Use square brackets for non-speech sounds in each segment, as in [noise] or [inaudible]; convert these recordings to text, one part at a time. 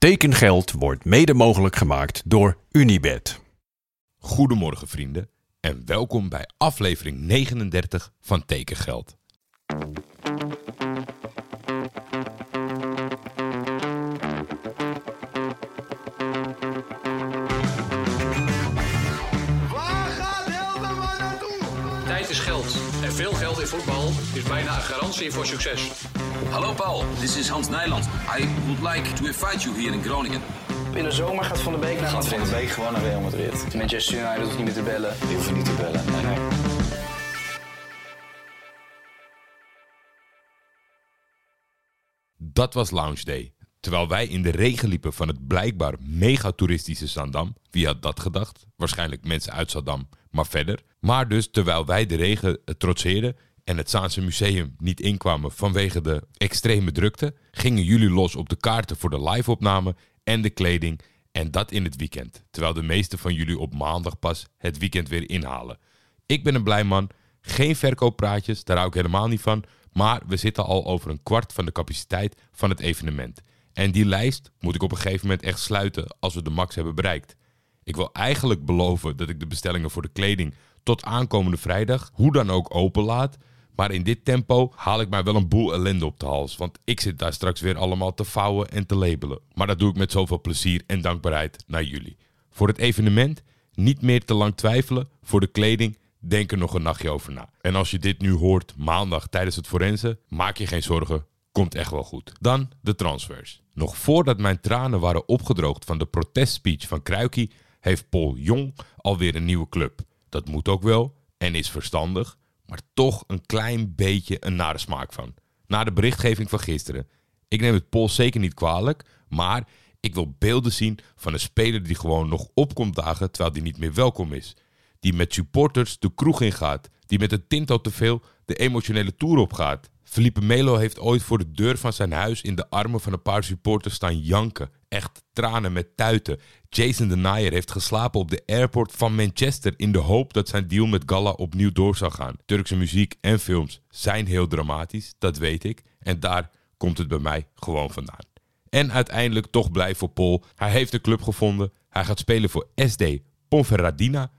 Tekengeld wordt mede mogelijk gemaakt door Unibed. Goedemorgen vrienden en welkom bij aflevering 39 van Tekengeld. En veel geld in voetbal is bijna een garantie voor succes. Hallo Paul, this is Hans Nijland. I would like to invite you here in Groningen. In de zomer gaat Van de Beek naar Gaat Van Madrid. de Beek gewoon naar Real Madrid. Manchester United hoeft niet meer te bellen. Die hoeven niet te bellen. Nee, nee. Dat was Lounge Day. Terwijl wij in de regen liepen van het blijkbaar mega toeristische Zandam. Wie had dat gedacht? Waarschijnlijk mensen uit Zandam, maar verder. Maar dus terwijl wij de regen eh, trotseerden en het Zaanse Museum niet inkwamen vanwege de extreme drukte, gingen jullie los op de kaarten voor de live-opname en de kleding. En dat in het weekend. Terwijl de meeste van jullie op maandag pas het weekend weer inhalen. Ik ben een blij man. Geen verkooppraatjes, daar hou ik helemaal niet van. Maar we zitten al over een kwart van de capaciteit van het evenement. En die lijst moet ik op een gegeven moment echt sluiten als we de max hebben bereikt. Ik wil eigenlijk beloven dat ik de bestellingen voor de kleding tot aankomende vrijdag hoe dan ook open laat. Maar in dit tempo haal ik mij wel een boel ellende op de hals. Want ik zit daar straks weer allemaal te vouwen en te labelen. Maar dat doe ik met zoveel plezier en dankbaarheid naar jullie. Voor het evenement niet meer te lang twijfelen. Voor de kleding denk er nog een nachtje over na. En als je dit nu hoort maandag tijdens het forensen, maak je geen zorgen. Komt echt wel goed. Dan de transfers. Nog voordat mijn tranen waren opgedroogd van de protestspeech van Kruikie, heeft Paul Jong alweer een nieuwe club. Dat moet ook wel en is verstandig, maar toch een klein beetje een nare smaak van. Na de berichtgeving van gisteren. Ik neem het Paul zeker niet kwalijk, maar ik wil beelden zien van een speler die gewoon nog opkomt dagen terwijl die niet meer welkom is. Die met supporters de kroeg ingaat. Die met een tinto te veel de emotionele tour opgaat. Felipe Melo heeft ooit voor de deur van zijn huis in de armen van een paar supporters staan janken. Echt tranen met tuiten. Jason Denayer heeft geslapen op de airport van Manchester in de hoop dat zijn deal met Galla opnieuw door zou gaan. Turkse muziek en films zijn heel dramatisch, dat weet ik. En daar komt het bij mij gewoon vandaan. En uiteindelijk toch blij voor Paul. Hij heeft een club gevonden. Hij gaat spelen voor SD Ponferradina,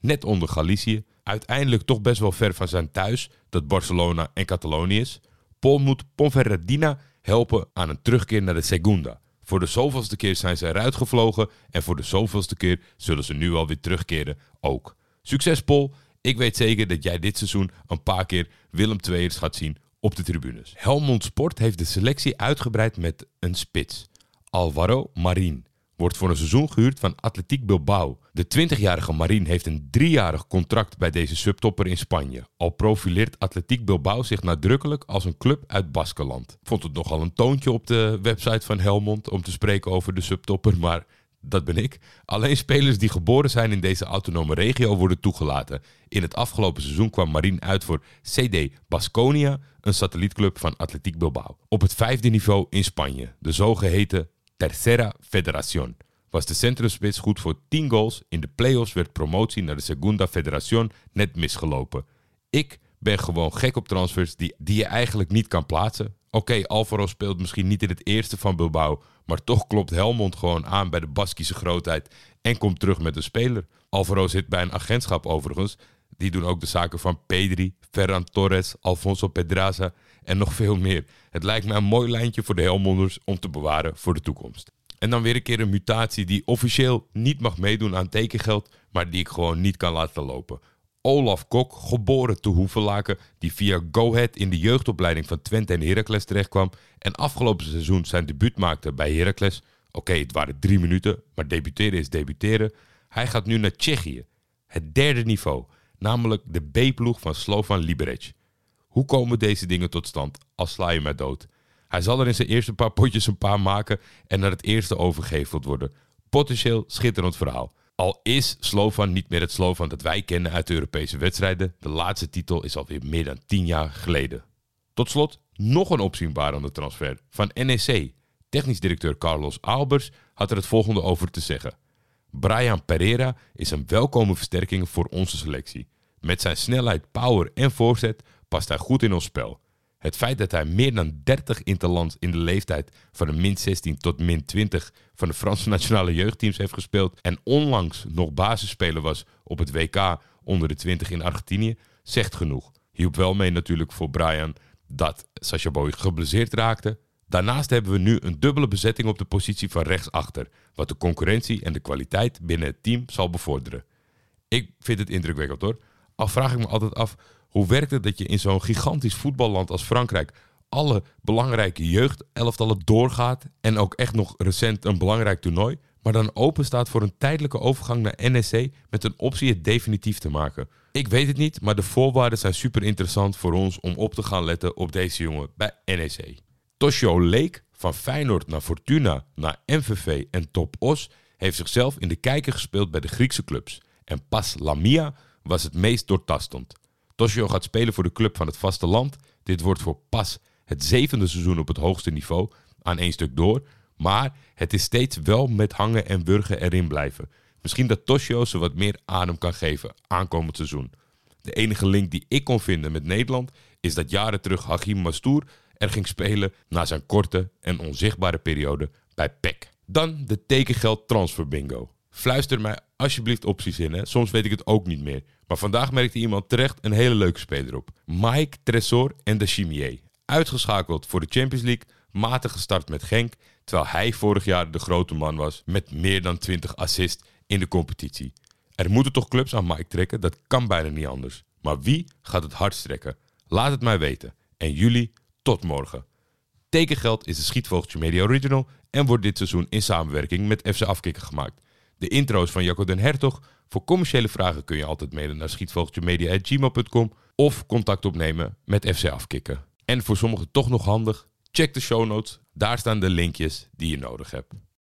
net onder Galicië. Uiteindelijk toch best wel ver van zijn thuis, dat Barcelona en Catalonië is. Paul moet Ponferradina helpen aan een terugkeer naar de Segunda. Voor de zoveelste keer zijn ze eruit gevlogen en voor de zoveelste keer zullen ze nu alweer terugkeren ook. Succes Paul, ik weet zeker dat jij dit seizoen een paar keer Willem II'ers gaat zien op de tribunes. Helmond Sport heeft de selectie uitgebreid met een spits. Alvaro Marin wordt voor een seizoen gehuurd van Atletiek Bilbao. De 20-jarige Marin heeft een driejarig contract bij deze subtopper in Spanje. Al profileert Atletiek Bilbao zich nadrukkelijk als een club uit Baskeland. Vond het nogal een toontje op de website van Helmond om te spreken over de subtopper, maar dat ben ik. Alleen spelers die geboren zijn in deze autonome regio worden toegelaten. In het afgelopen seizoen kwam Marin uit voor CD Basconia, een satellietclub van Atletiek Bilbao. Op het vijfde niveau in Spanje, de zogeheten Tercera Federación. Was de centrumspits goed voor 10 goals. In de play-offs werd promotie naar de Segunda Federación net misgelopen. Ik ben gewoon gek op transfers die, die je eigenlijk niet kan plaatsen. Oké, Alvaro speelt misschien niet in het eerste van Bilbao, maar toch klopt Helmond gewoon aan bij de Baskische grootheid en komt terug met een speler. Alvaro zit bij een agentschap overigens. Die doen ook de zaken van Pedri, Ferran Torres, Alfonso Pedraza en nog veel meer. Het lijkt me een mooi lijntje voor de Helmonders om te bewaren voor de toekomst. En dan weer een keer een mutatie die officieel niet mag meedoen aan tekengeld, maar die ik gewoon niet kan laten lopen. Olaf Kok, geboren te Hoevelaken, die via Go Ahead in de jeugdopleiding van Twente en Heracles terechtkwam en afgelopen seizoen zijn debuut maakte bij Heracles. Oké, het waren drie minuten, maar debuteren is debuteren. Hij gaat nu naar Tsjechië, het derde niveau, namelijk de B-ploeg van Slovan Liberec. Hoe komen deze dingen tot stand als sla je mij dood? Hij zal er in zijn eerste paar potjes een paar maken en naar het eerste overgeheveld worden. Potentieel schitterend verhaal. Al is Slovan niet meer het Slovan dat wij kennen uit de Europese wedstrijden, de laatste titel is alweer meer dan 10 jaar geleden. Tot slot nog een opzienbarende transfer van NEC. Technisch directeur Carlos Albers had er het volgende over te zeggen. Brian Pereira is een welkome versterking voor onze selectie. Met zijn snelheid, power en voorzet past hij goed in ons spel. Het feit dat hij meer dan 30 interlands in de leeftijd van de min 16 tot min 20 van de Franse [laughs] nationale jeugdteams heeft gespeeld en onlangs nog basisspeler was op het WK onder de 20 in Argentinië, zegt genoeg. Hielp wel mee natuurlijk voor Brian dat Sacha Boey geblesseerd raakte. Daarnaast hebben we nu een dubbele bezetting op de positie van rechtsachter, wat de concurrentie en de kwaliteit binnen het team zal bevorderen. Ik vind het indrukwekkend hoor. Al vraag ik me altijd af, hoe werkt het dat je in zo'n gigantisch voetballand als Frankrijk alle belangrijke jeugdelftallen doorgaat en ook echt nog recent een belangrijk toernooi, maar dan open staat voor een tijdelijke overgang naar NEC met een optie het definitief te maken. Ik weet het niet, maar de voorwaarden zijn super interessant voor ons om op te gaan letten op deze jongen bij NEC. Toshio Leek, van Feyenoord naar Fortuna, naar MVV en Top Os, heeft zichzelf in de kijker gespeeld bij de Griekse clubs. En Pas Lamia was het meest doortastend. Toshio gaat spelen voor de club van het vasteland. Dit wordt voor Pas het zevende seizoen op het hoogste niveau, aan één stuk door. Maar het is steeds wel met hangen en wurgen erin blijven. Misschien dat Toshio ze wat meer adem kan geven aankomend seizoen. De enige link die ik kon vinden met Nederland is dat jaren terug Hachim Mastour er ging spelen na zijn korte en onzichtbare periode bij PEC. Dan de tekengeld transfer bingo. Fluister mij alsjeblieft opties in, hè? soms weet ik het ook niet meer. Maar vandaag merkte iemand terecht een hele leuke speler op. Mike Tresor en de Chimier. Uitgeschakeld voor de Champions League, matig gestart met Genk, terwijl hij vorig jaar de grote man was met meer dan 20 assists in de competitie. Er moeten toch clubs aan Mike trekken, dat kan bijna niet anders. Maar wie gaat het hardst trekken? Laat het mij weten. En jullie, tot morgen. Tekengeld is de Schietvogeltje Media Original en wordt dit seizoen in samenwerking met FC Afkikken gemaakt. De intro's van Jacco den Hertog. Voor commerciële vragen kun je altijd mailen naar schietvogeltjemedia.gmail.com of contact opnemen met FC Afkikken. En voor sommigen toch nog handig, check de show notes. Daar staan de linkjes die je nodig hebt.